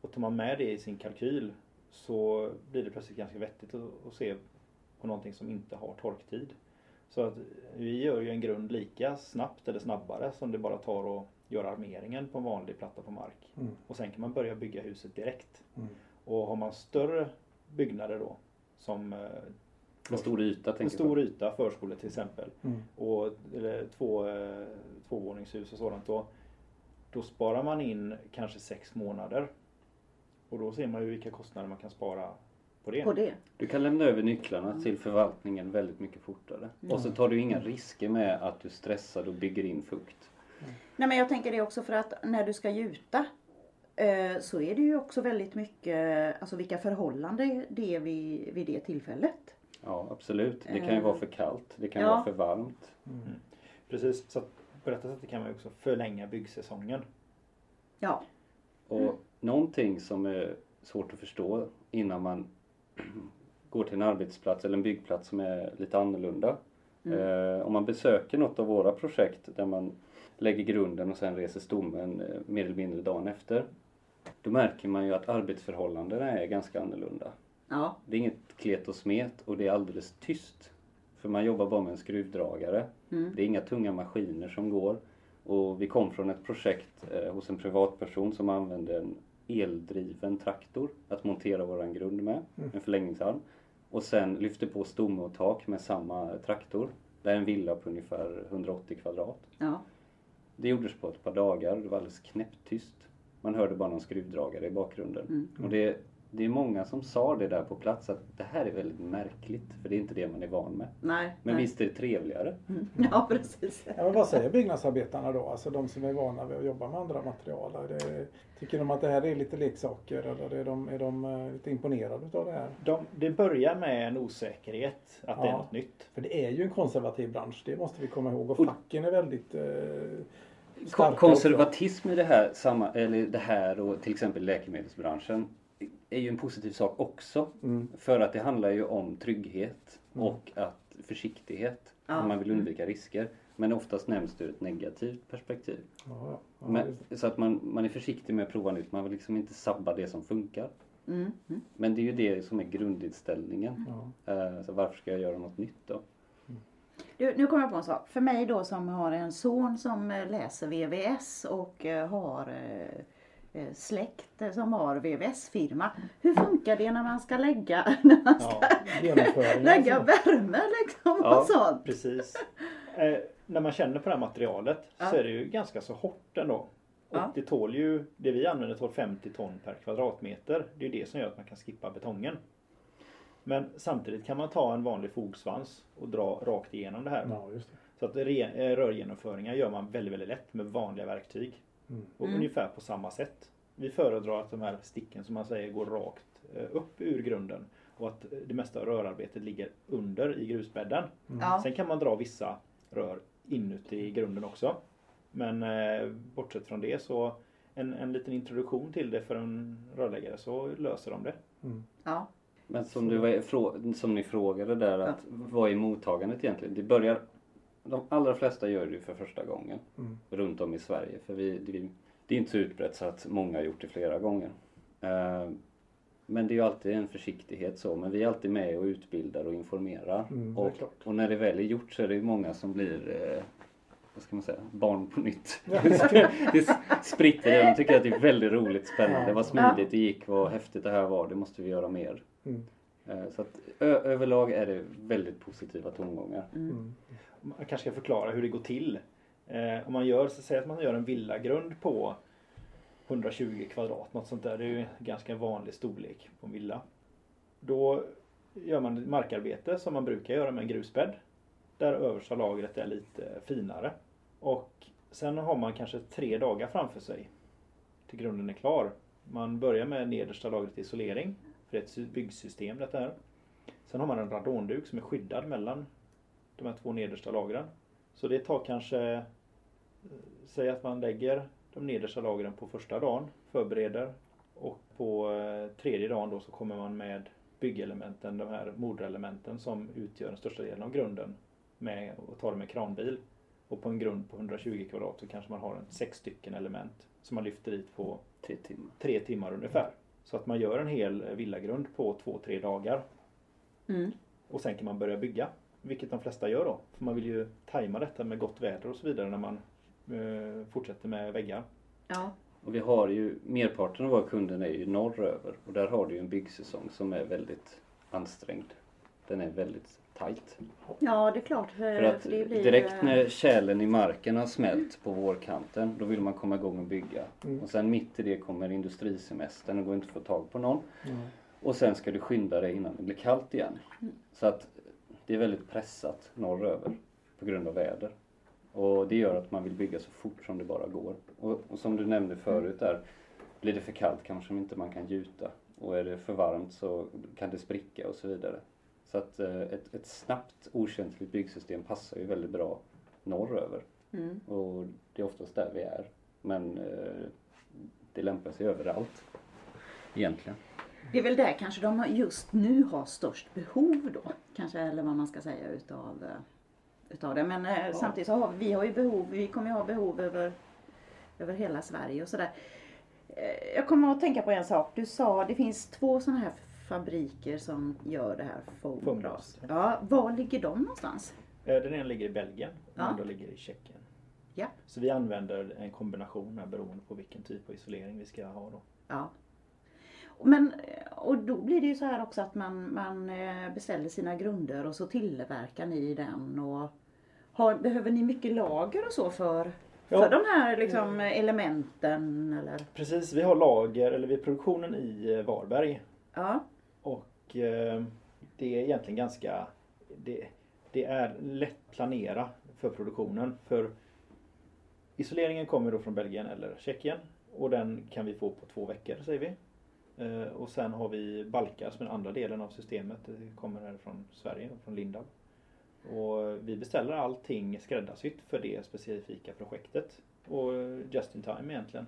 Och tar man med det i sin kalkyl så blir det plötsligt ganska vettigt att, att se på någonting som inte har torktid. Så att vi gör ju en grund lika snabbt eller snabbare som det bara tar att göra armeringen på en vanlig platta på mark. Mm. Och sen kan man börja bygga huset direkt. Mm. Och har man större byggnader då som eh, En stor yta en stor yta, förskolor till exempel, Mm. och eller två, eh, tvåvåningshus och sådant. Då, då sparar man in kanske sex månader. Och då ser man ju vilka kostnader man kan spara på det. På det. Du kan lämna över nycklarna till förvaltningen väldigt mycket fortare. Och så tar du inga risker med att du stressar och bygger in fukt. Nej men jag tänker det också för att när du ska gjuta eh, så är det ju också väldigt mycket, alltså vilka förhållanden det är vid, vid det tillfället. Ja, absolut. Det kan ju vara för kallt. Det kan Ja. vara för varmt. Precis, så att på detta sättet kan man ju också förlänga byggsäsongen. Ja. Och någonting som är svårt att förstå innan man går till en arbetsplats eller en byggplats som är lite annorlunda. Eh, om man besöker något av våra projekt där man lägger grunden och sen reser stommen eh, mer eller mindre dagen efter. Då märker man ju att arbetsförhållandena är ganska annorlunda. Ja. Det är inget klet och smet och det är alldeles tyst. För man jobbar bara med en skruvdragare. Mm. Det är inga tunga maskiner som går. Och vi kom från ett projekt eh, hos en privatperson som använde en eldriven traktor att montera våran grund med. En förlängningsarm. Och sen lyfte på stomme och tak med samma traktor. Det är en villa på ungefär 180 kvadrat. Ja. Det gjordes på ett par dagar och det var alldeles knäpptyst. Man hörde bara någon skruvdragare i bakgrunden. Och det, det är många som sa det där på plats att det här är väldigt märkligt för det är inte det man är van med. Nej. Men nej. visst är det trevligare? Ja precis. Ja, men vad säger byggnadsarbetarna då? Alltså de som är vana vid att jobba med andra material. Är det, tycker de att det här är lite leksaker eller är de, är de eh, lite imponerade av det här? De, det börjar med en osäkerhet att det är Ja. något nytt. För det är ju en konservativ bransch, det måste vi komma ihåg. Och Och- facken är väldigt eh, Konservatism i det här, samma, eller det här och till exempel läkemedelsbranschen är ju en positiv sak också. Mm. För att det handlar ju om trygghet och att försiktighet. Ja. Om man vill undvika risker. Men oftast nämns det ur ett negativt perspektiv. Ja, ja. Ja, Men, så att man, man är försiktig med att prova nytt. Man vill liksom inte sabba det som funkar. Mm. Mm. Men det är ju det som är grundinställningen. Ja. Eh, Så varför ska jag göra något nytt då? Du, nu kommer jag på en sak. För mig då som har en son som eh, läser VVS och eh, har eh, släkt eh, som har VVS-firma. Hur funkar det när man ska lägga, när man ska Ja, lägga värme liksom Ja, och sånt? precis. Eh, när man känner på det här materialet Ja. så är det ju ganska så hårt ändå. Och Ja. det tål ju, det vi använder tål 50 ton per kvadratmeter. Det är det som gör att man kan skippa betongen. Men samtidigt kan man ta en vanlig fogsvans och dra rakt igenom det här. Ja, just det. Så att re- eh, rörgenomföringar gör man väldigt, väldigt lätt med vanliga verktyg. Mm. Och Mm. ungefär på samma sätt. Vi föredrar att de här sticken som man säger går rakt eh, upp ur grunden. och att det mesta av rörarbetet ligger under i grusbädden. Mm. Ja. Sen kan man dra vissa rör inuti grunden också. Men eh, bortsett från det så en, en liten introduktion till det för en rörläggare så löser de det. Mm. Ja. Men som, du var, som ni frågade där, att ja. vad är mottagandet egentligen? Det börjar, de allra flesta gör det för första gången mm. runt om i Sverige. För vi, det, det är inte så utbrett så att många har gjort det flera gånger. Uh, men det är ju alltid en försiktighet så. Men vi är alltid med och utbildar och informerar. Mm, och, och, när det väl är gjort så är det ju många som blir eh, vad ska man säga, barn på nytt. det spritter det. De tycker att det är väldigt roligt, spännande, vad smidigt det gick, vad häftigt det här var, det måste vi göra mer. Mm. Eh, så att överlag är det väldigt positiva tongångar. Mm. Jag Man kanske ska förklara hur det går till. Eh, om man gör, så säg att man gör en villagrund på 120 kvadrat, något sånt där. Det är ju ganska vanlig storlek på en villa. Då gör man ett markarbete som man brukar göra med en grusbädd. Där översta lagret är lite finare. Och sen har man kanske tre dagar framför sig till grunden är klar. Man börjar med nedersta lagret isolering, för det är ett byggsystem detta här. Sen har man en radonduk som är skyddad mellan de här två nedersta lagren. Så det tar kanske, eh, säg att man lägger de nedersta lagren på första dagen, förbereder och på eh, tredje dagen då så kommer man med byggelementen, de här moderelementen som utgör den största delen av grunden med, och tar det med kranbil. Och på en grund på 120 kvadrat så kanske man har en sex stycken element som man lyfter dit på tre timmar, tre timmar ungefär. Så att man gör en hel villagrund på två, tre dagar. Mm. Och sen kan man börja bygga. Vilket de flesta gör då. För man vill ju tajma detta med gott väder och så vidare när man eh, fortsätter med väggar. Ja. Och vi har ju, merparten av våra kunder är ju norröver och där har du ju en byggsäsong som är väldigt ansträngd. Den är väldigt tajt. Ja, det är klart. För, för att blir... direkt när kärlen i marken har smält på vårkanten, då vill man komma igång och bygga. Mm. Och sen mitt i det kommer industrisemestern, det går inte att få tag på någon. Mm. Och sen ska du skynda dig innan det blir kallt igen. Mm. Så att det är väldigt pressat norröver på grund av väder. Och det gör att man vill bygga så fort som det bara går. Och, och som du nämnde förut där, blir det för kallt kanske inte man kan gjuta. Och är det för varmt så kan det spricka och så vidare. Så att eh, ett, ett snabbt okänsligt byggsystem passar ju väldigt bra norröver. Mm. Och det är oftast där vi är. Men eh, det lämpar sig överallt egentligen. Det är väl där kanske de just nu har störst behov då. Kanske eller vad man ska säga utav, eh, utav det. Men ja. samtidigt så har vi har ju behov, vi kommer ju ha behov över, över hela Sverige och sådär. Jag kommer att tänka på en sak. Du sa det finns två sådana här fabriker som gör det här foamglas. Ja, var ligger de någonstans? Eh, den ena ligger i Belgien och den andra ligger i Tjeckien. Ja. Så vi använder en kombination här beroende på vilken typ av isolering vi ska ha då. Ja. Men, och då blir det ju så här också att man, man eh, beställer sina grunder och så tillverkar ni den och har, behöver ni mycket lager och så för, ja. för de här liksom, elementen? Eller? Precis, vi har lager, eller vi har produktionen i eh, Varberg. Ja. Och eh, det är egentligen ganska det, det är lätt planera för produktionen. För isoleringen kommer då från Belgien eller Tjeckien och den kan vi få på två veckor säger vi. Eh, och sen har vi balkar som är den andra delen av systemet. Det kommer här från Sverige, från Lindab. Och vi beställer allting skräddarsytt för det specifika projektet. Och just in time egentligen.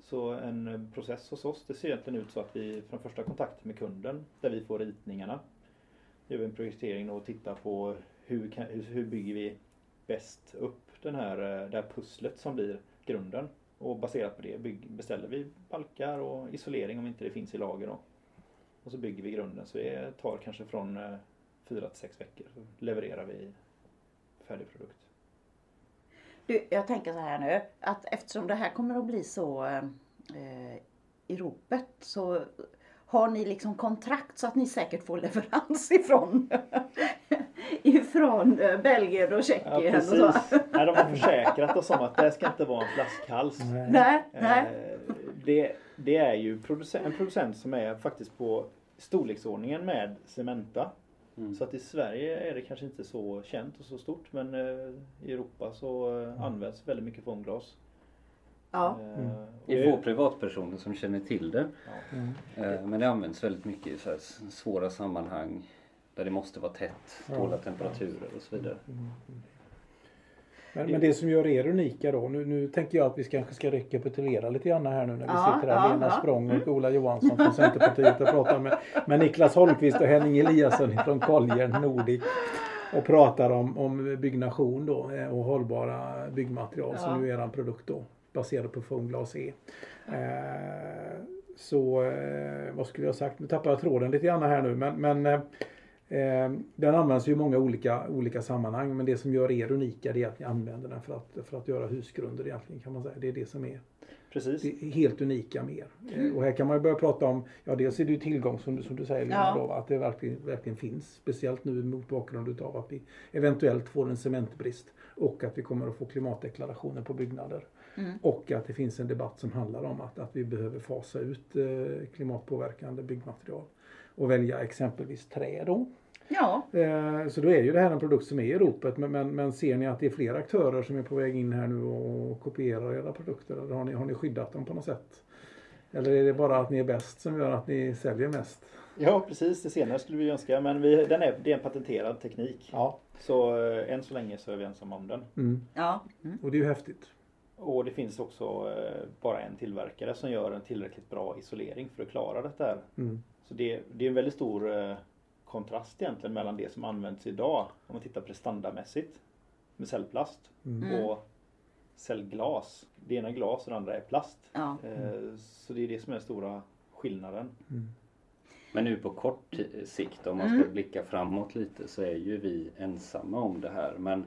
Så en process hos oss, det ser egentligen ut så att vi från första kontakten med kunden, där vi får ritningarna, gör vi en projektering och tittar på hur, kan, hur bygger vi bäst upp den här, eh, det här pusslet som blir grunden. Och baserat på det bygg, beställer vi balkar och isolering om inte det finns i lager. Då. Och så bygger vi grunden. Så det tar kanske från eh, fyra till sex veckor. Så levererar vi färdig produkt. Du, jag tänker så här nu att eftersom det här kommer att bli så eh, i ropet så har ni liksom kontrakt så att ni säkert får leverans ifrån, ifrån eh, Belgien och Tjeckien. Ja, precis. och så. Nej, de har försäkrat oss om att det ska inte vara en flaskhals. Nej. Nej. Eh, det, det är ju producent, en producent som är faktiskt på storleksordningen med Cementa. Mm. Så att i Sverige är det kanske inte så känt och så stort men eh, i Europa så eh, mm. används väldigt mycket foamglas. Ja. Och Det är få privatpersoner som känner till det. Ja. Mm. Eh, Men det används väldigt mycket i så här svåra sammanhang där det måste vara tätt, tåla temperaturer och så vidare. Mm. Men, men det som gör er unika då, nu, nu tänker jag att vi ska, kanske ska rekapitulera lite grann här nu när vi Ja, sitter här. ja, Lena ja. Språng och Ola Johansson från Centerpartiet och pratar med, med Niklas Holmqvist och Henning Eliasson från Collier Nordic. Och pratar om, om byggnation då eh, och hållbara byggmaterial som Ja. nu är er produkt då baserad på foamglas E. Eh, så eh, vad skulle jag ha sagt? Nu tappar jag tråden lite grann här nu men, men eh, den används ju i många olika, olika sammanhang men det som gör er unika det är att ni använder den för att, för att göra husgrunder egentligen kan man säga. Det är det som är Precis. det är helt unika med er. Eh, och här kan man ju börja prata om, ja dels är det ju tillgång som, du- som du säger Lena, Ja. då, att det verkligen, verkligen finns. Speciellt nu mot bakgrund utav att vi eventuellt får en cementbrist och att vi kommer att få klimatdeklarationer på byggnader. Mm. Och att det finns en debatt som handlar om att, att vi behöver fasa ut eh, klimatpåverkande byggmaterial och välja exempelvis trä då. Ja, Eh, Så då är ju det här en produkt som är i ropet. Men, men, men ser ni att det är fler aktörer som är på väg in här nu och kopierar era produkter? Eller har ni, har ni skyddat dem på något sätt? Eller är det bara att ni är bäst som gör att ni säljer mest? Ja precis, det senare skulle vi önska. Men vi, den är, det är en patenterad teknik. Ja. Så eh, än så länge så är vi ensamma om den. Mm. ja. Mm. Och det är ju häftigt. Och det finns också eh, bara en tillverkare som gör en tillräckligt bra isolering för att klara detta här. Mm. Så det, det är en väldigt stor eh, kontrast egentligen mellan det som används idag om man tittar prestandamässigt med cellplast Mm. och cellglas. Det ena är glas och det andra är plast. ja. Eh, Så det är det som är stora skillnaden. Mm. Men nu på kort sikt om man ska Mm. blicka framåt lite så är ju vi ensamma om det här. Men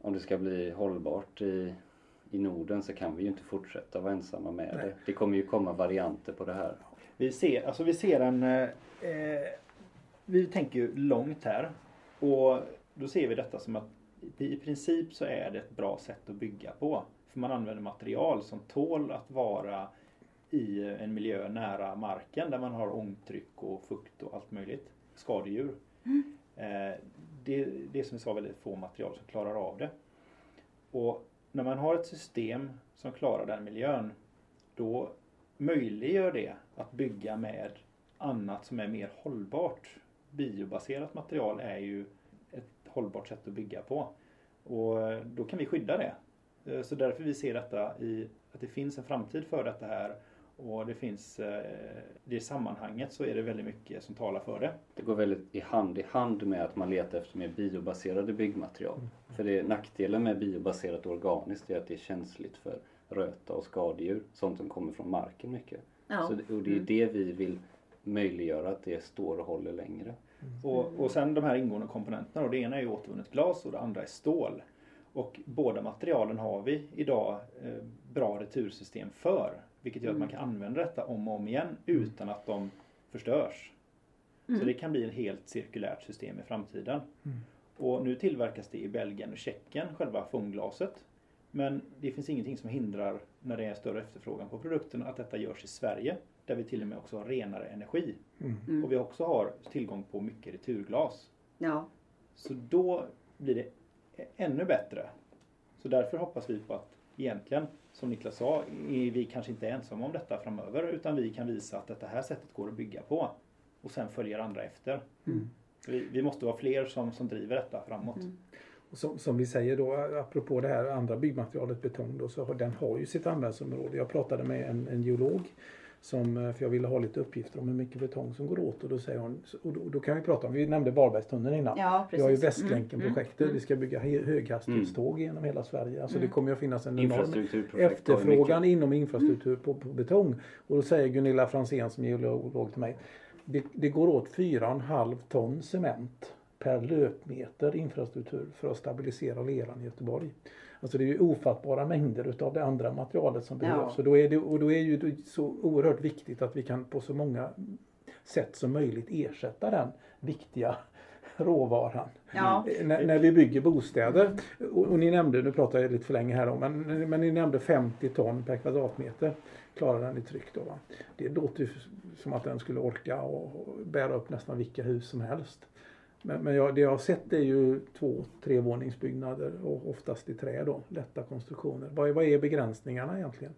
om det ska bli hållbart i, i Norden så kan vi ju inte fortsätta vara ensamma med Nej. det. Det kommer ju komma varianter på det här. Vi ser, alltså vi ser en... Eh, vi tänker ju långt här. Och då ser vi detta som att i princip så är det ett bra sätt att bygga på. För man använder material som tål att vara i en miljö nära marken där man har ångtryck och fukt och allt möjligt. Skadedjur. Eh, det, det är som vi sa väldigt få material som klarar av det. Och när man har ett system som klarar den miljön då möjliggör det att bygga med annat som är mer hållbart. Biobaserat material är ju ett hållbart sätt att bygga på. Och eh, då kan vi skydda det. Eh, så därför vi ser detta i att det finns en framtid för detta här och det finns eh, det sammanhanget så är det väldigt mycket som talar för det. Det går väldigt i hand i hand med att man letar efter mer biobaserade byggmaterial. För det, nackdelen med biobaserat organiskt är att det är känsligt för röta och skadedjur. Sånt som kommer från marken mycket. ja. Så det, och det är det vi vill möjliggöra att det står och håller längre. Och, och sen de här ingående komponenterna. Och det ena är återvunnet glas och det andra är stål. Och båda materialen har vi idag eh, bra retursystem för. Vilket gör att man kan använda detta om och om igen utan att de förstörs. Så det kan bli ett helt cirkulärt system i framtiden. Och nu tillverkas det i Belgien och Tjeckien, själva foamglaset. Men det finns ingenting som hindrar när det är större efterfrågan på produkten att detta görs i Sverige. Där vi till och med också har renare energi. Mm. Och vi också har tillgång på mycket returglas. ja. Så då blir det ännu bättre. Så därför hoppas vi på att egentligen, som Niklas sa, är vi kanske inte ensamma om detta framöver utan vi kan visa att det här sättet går att bygga på. Och sen följer andra efter. Mm. Vi, vi måste vara fler som, som driver detta framåt. Och som, som vi säger då, apropå det här andra byggmaterialet betong då, så har, den har ju sitt användningsområde. Jag pratade med en, en geolog som, eh, för jag ville ha lite uppgifter om hur mycket betong som går åt och då säger hon, och då, då kan vi prata om, vi nämnde Varbergstunneln innan. ja, Vi har ju precis. Västlänken-projektet. Mm, mm. Vi ska bygga he- höghastighetståg genom hela Sverige. Alltså det Mm. kommer ju att finnas en enorm efterfrågan inom infrastruktur på, på betong. Och då säger Gunilla Fransén som geolog till mig. Det, det går åt 4,5 ton cement per löpmeter infrastruktur för att stabilisera leran i Göteborg. Alltså det är ju ofattbara mängder utav det andra materialet som Ja. behövs. Och då är det, och då är ju så oerhört viktigt att vi kan på så många sätt som möjligt ersätta den viktiga råvaran. Ja. Eh, När, när vi bygger bostäder, och, och ni nämnde, nu pratar jag lite för länge här då, men, men ni nämnde 50 ton per kvadratmeter klarar den i tryck då. Va? Det låter ju som att den skulle orka och, och bära upp nästan vilka hus som helst. Men, men jag, det jag har sett är ju två, trevåningsbyggnader och oftast i trä då, lätta konstruktioner. Vad är, vad är begränsningarna egentligen?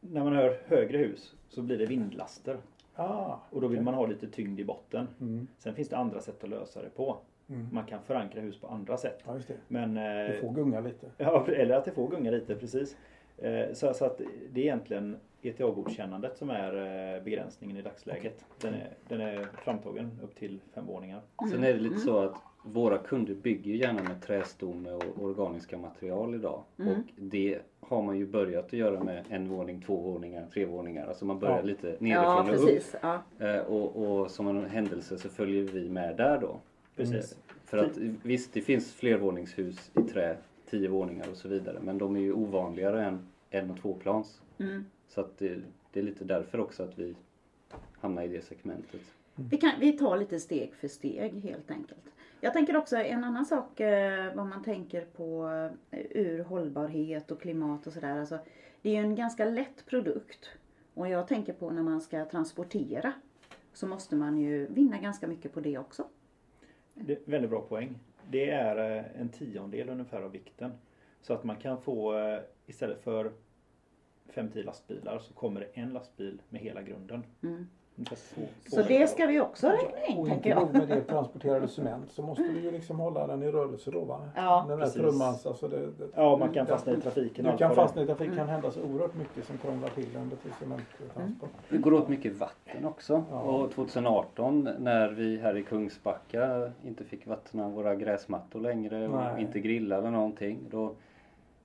När man hör högre hus så blir det vindlaster. Ah, Och då vill man ha lite tyngd i botten. mm, Sen finns det andra sätt att lösa det på. mm. Man kan förankra hus på andra sätt. Ja, det. Men, Det eh, får gunga lite. ja, eller att det får gunga lite, precis. Eh, Så, så att det är egentligen ETA-godkännandet som är eh, begränsningen i dagsläget. Den är, den är framtagen upp till fem våningar. Sen är det lite så att våra kunder bygger gärna med trästomme och organiska material idag. Mm. Och det har man ju börjat att göra med en våning, två våningar, tre våningar. Alltså man börjar Ja. lite Ja, nerifrån och upp. precis. Ja. Eh, Och, och som en händelse så följer vi med där då. Precis. För att visst, det finns flervåningshus i trä, tio våningar och så vidare. Men de är ju ovanligare än en och tvåplans. Mm. Så att det, det är lite därför också att vi hamnar i det segmentet. Vi, kan, vi tar lite steg för steg helt enkelt. Jag tänker också en annan sak eh, vad man tänker på eh, ur hållbarhet och klimat och sådär. Alltså, det är ju en ganska lätt produkt. Och jag tänker på när man ska transportera. Så måste man ju vinna ganska mycket på det också. Det är väldigt bra poäng. Det är eh, en tiondel ungefär av vikten. Så att man kan få istället för 5-10 lastbilar så kommer det en lastbil med hela grunden. Mm. Två Så det ska vi också räkna in Och tänker inte jag. nog med det, transporterar du cement så måste du ju liksom hålla den i rörelse då va? Ja, Den där precis. trumman, alltså det, det, Ja, man kan fastna i trafiken. Du kan fastna i trafik, det kan hända så oerhört mycket som krånglar till under till cementtransport. Det går åt mycket vatten också. Ja. Och 2018 när vi här i Kungsbacka inte fick vattna våra gräsmattor längre och Nej. inte grilla eller någonting. Då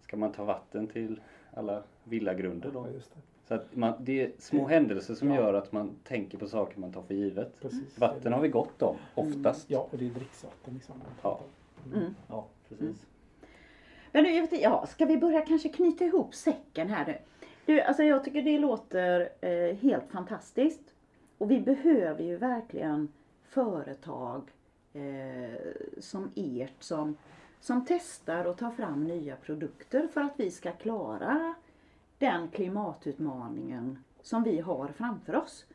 ska man ta vatten till alla villagrunder då. Ja, just det. Så att man, det är små händelser som Ja. gör att man tänker på saker man tar för givet. Precis. Vatten har vi gott om, oftast. Ja, och det är dricksvatten liksom. Ja. Mm. Ja, precis. Men nu, jag vet, inte, ja, ska vi börja kanske knyta ihop säcken här nu? Du, alltså jag tycker det låter eh, helt fantastiskt. Och vi behöver ju verkligen företag eh, som ert som, som testar och tar fram nya produkter för att vi ska klara den klimatutmaningen som vi har framför oss.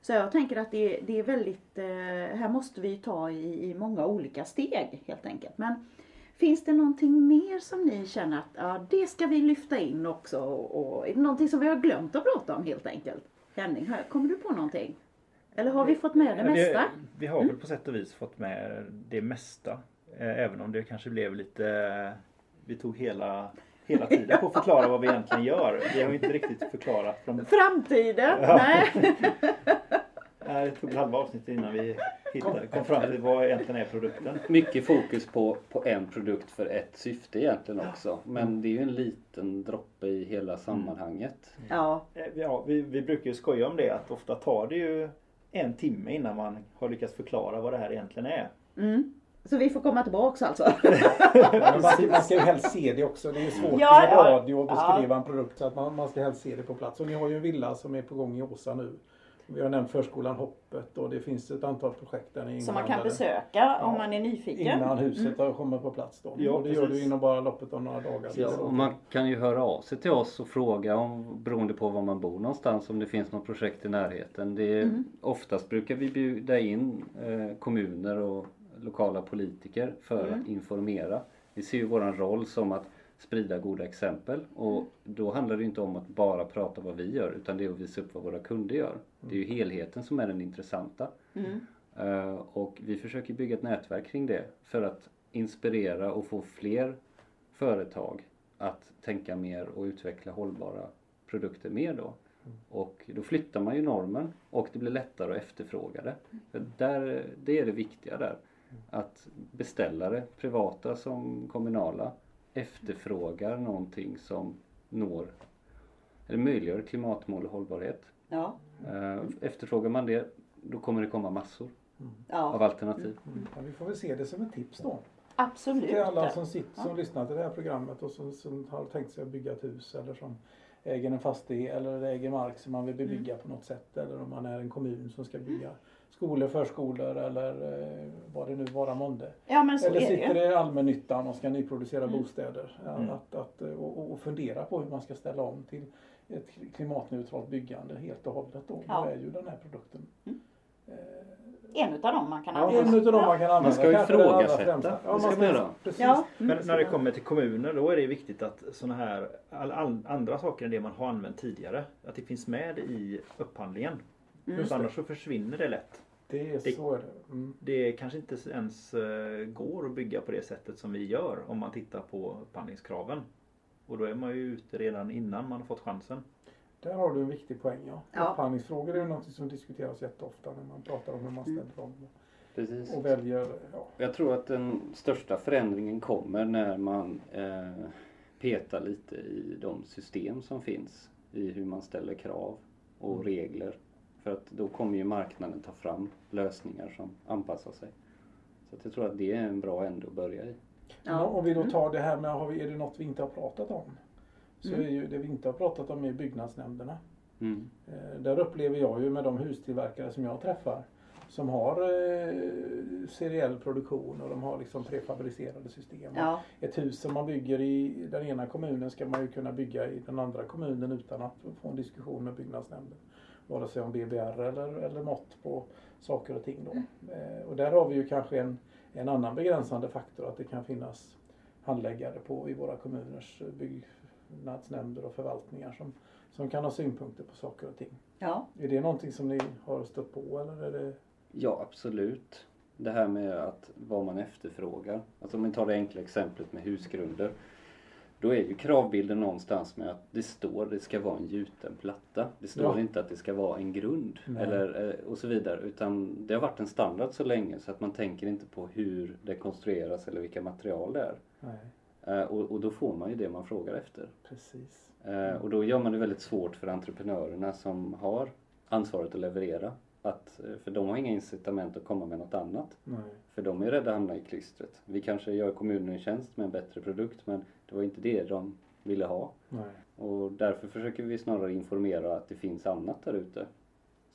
Så jag tänker att det, det är väldigt, eh, här måste vi ta i, i många olika steg helt enkelt. Men Finns det någonting mer som ni känner att ja, det ska vi lyfta in också? Och, och, någonting som vi har glömt att prata om helt enkelt? Henning, kommer du på någonting? Eller har vi fått med det mesta? Vi, vi har väl på sätt och vis fått med det mesta. Eh, Även om det kanske blev lite... Vi tog hela, hela tiden på att förklara vad vi egentligen gör. Vi har ju inte riktigt förklarat. Från, Framtiden? Ja. Nej. nej, det tog halva avsnittet innan vi hittade, kom fram till vad egentligen är produkten. Mycket fokus på, på en produkt för ett syfte egentligen också. Men det är ju en liten droppe i hela sammanhanget. Ja, Eh, Ja, vi, vi brukar ju skoja om det att ofta tar det ju en timme innan man har lyckats förklara vad det här egentligen är. mm. Så vi får komma tillbaks alltså? Man, ska, man ska ju helst se det också. Det är svårt Ja, ja. radio att beskriva en produkt så att man, man ska helst se det på plats. Och ni har ju en villa som är på gång i Åsa nu. Vi har nämnt förskolan Hoppet och det finns ett antal projekt där ni Som man kan besöka om man är nyfiken. Innan huset har kommit på plats då. Ja, och det gör precis. du inom bara loppet av några dagar. Ja, och man kan ju höra av sig till oss och fråga om, beroende på var man bor någonstans om det finns något projekt i närheten. Det är, Oftast brukar vi bjuda in eh, kommuner och lokala politiker för att informera. Vi ser ju våran roll som att sprida goda exempel och då handlar det inte om att bara prata vad vi gör utan det är att visa upp vad våra kunder gör. Det är ju helheten som är den intressanta. Mm. Eh, och vi försöker bygga ett nätverk kring det för att inspirera och få fler företag att tänka mer och utveckla hållbara produkter mer då. Och då flyttar man ju normen och det blir lättare att efterfråga det. För där, det är det viktiga där. Att beställare, privata som kommunala, efterfrågar någonting som når eller möjliggör klimatmål och hållbarhet. Ja. Eh, Efterfrågar man det, då kommer det komma massor av ja, alternativ. Mm. Ja, vi får väl se det som ett tips då. absolut. Till alla som, sitter, som Ja. lyssnar till det här programmet och som, som har tänkt sig att bygga ett hus eller som äger en fastighet eller äger mark som man vill bebygga Mm. på något sätt. Eller om man är en kommun som ska bygga skolor, förskolor eller eh, vad det nu vara månde. Ja men så Eller det sitter i allmännyttan och ska nyproducera Mm. bostäder. Mm. Att, att, eh, och, och fundera på hur man ska ställa om till ett klimatneutralt byggande helt och hållet. Då, Ja. då är ju den här produkten Mm. eh, en utav dem man kan Ja, använda. en utav dem man kan använda. Man ska ifrågasätta. Ja, Det ska. Precis. Ja. Mm. Men när det kommer till kommuner då är det viktigt att såna här all, all, andra saker än det man har använt tidigare att det finns med i upphandlingen. Just För det. annars så försvinner det lätt. Det är Det- så är det. Mm. Det kanske inte ens eh, går att bygga på det sättet som vi gör om man tittar på upphandlingskraven. Och då är man ju ute redan innan man har fått chansen. Där har du en viktig poäng ja. Ja. Upphandlingsfrågor är ju något som diskuteras jätteofta när man pratar om hur man ställer dem. Precis. Och väljer, ja. Jag tror att den största förändringen kommer när man eh, petar lite i de system som finns. I hur man ställer krav och Mm. regler. För att då kommer ju marknaden ta fram lösningar som anpassar sig. Så att jag tror att det är en bra ände att börja i. Ja. Om vi då tar det här med, har vi, är det något vi inte har pratat om? Så Mm. är ju det vi inte har pratat om är byggnadsnämnderna. Mm. Eh, Där upplever jag ju med de hustillverkare som jag träffar som har eh, seriell produktion och de har liksom prefabricerade system. Ja. Ett hus som man bygger i den ena kommunen ska man ju kunna bygga i den andra kommunen utan att få en diskussion med byggnadsnämnden. Vare sig om BBR eller, eller mått på saker och ting då. Eh, Och där har vi ju kanske en, en annan begränsande faktor att det kan finnas handläggare på i våra kommuners byggnadsnämnder och förvaltningar som, som kan ha synpunkter på saker och ting. Ja. Är det någonting som ni har stött på eller är det Ja, absolut. Det här med att vad man efterfrågar. Alltså om vi tar det enkla exemplet med husgrunder. Då är ju kravbilden någonstans med att det står att det ska vara en gjuten platta. Det står Ja. inte att det ska vara en grund Nej. eller, eh, och så vidare. Utan det har varit en standard så länge så att man tänker inte på hur det konstrueras eller vilka material det är. Nej, Eh, Och, och då får man ju det man frågar efter. precis. Eh, Och då gör man det väldigt svårt för entreprenörerna som har ansvaret att leverera. Att, eh, för de har inga incitament att komma med något annat. Nej. För de är rädda att hamna i klistret. Vi kanske gör kommunen en tjänst med en bättre produkt men det var inte det de ville ha. Nej. Och därför försöker vi snarare informera att det finns annat där ute.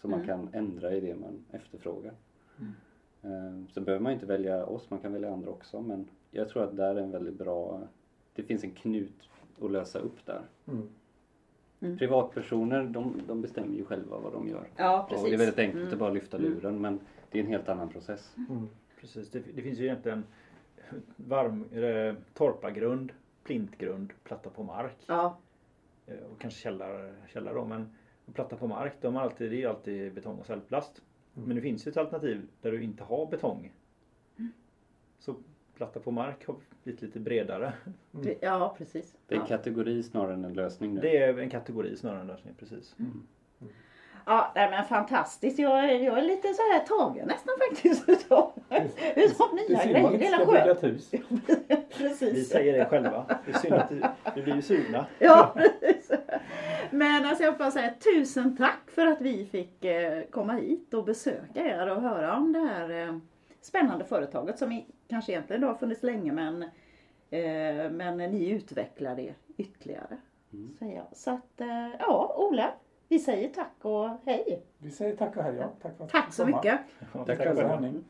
Så man Mm. kan ändra i det man efterfrågar. Mm. Eh, Så behöver man inte välja oss, man kan välja andra också. Men jag tror att där är en väldigt bra... Det finns en knut att lösa upp där. Mm. Mm. Privatpersoner, de, de bestämmer ju själva vad de gör. Ja, precis. Och det är väldigt enkelt Mm. att bara lyfta Mm. luren men det är en helt annan process. Mm. Precis, det, det finns ju egentligen varm, eh, torpargrund, plintgrund, platta på mark. Ja. Eh, Och kanske källare, källare då. Men platta på mark, de har alltid, det är ju alltid betong och cellplast. Mm. Men det finns ju ett alternativ där du inte har betong. Så platta på mark har blivit lite bredare. Det- Ja, precis. Det är en Ja. kategori snarare än en lösning nu. Det är en kategori snarare än en lösning, precis. Ja, nej, men fantastiskt. Jag, är- jag är lite så här tagen nästan faktiskt utav, utav Det nya är synd man grejer. inte Det ska bygga ett hus. Vi Precis. säger det själva. Det är synd att du, vi blir ju sugna. Ja, precis. Men alltså jag får bara säga tusen tack för att vi fick eh, komma hit och besöka er och höra om det här eh, spännande företaget som kanske egentligen då har funnits länge men, eh, men ni utvecklar det ytterligare. Mm. Säger jag. Så att, eh, ja Ola, vi säger tack och hej. Vi säger tack och hej. Ja. Tack, för att Tack så kom. mycket. Ja, Tack själva. för. Mm.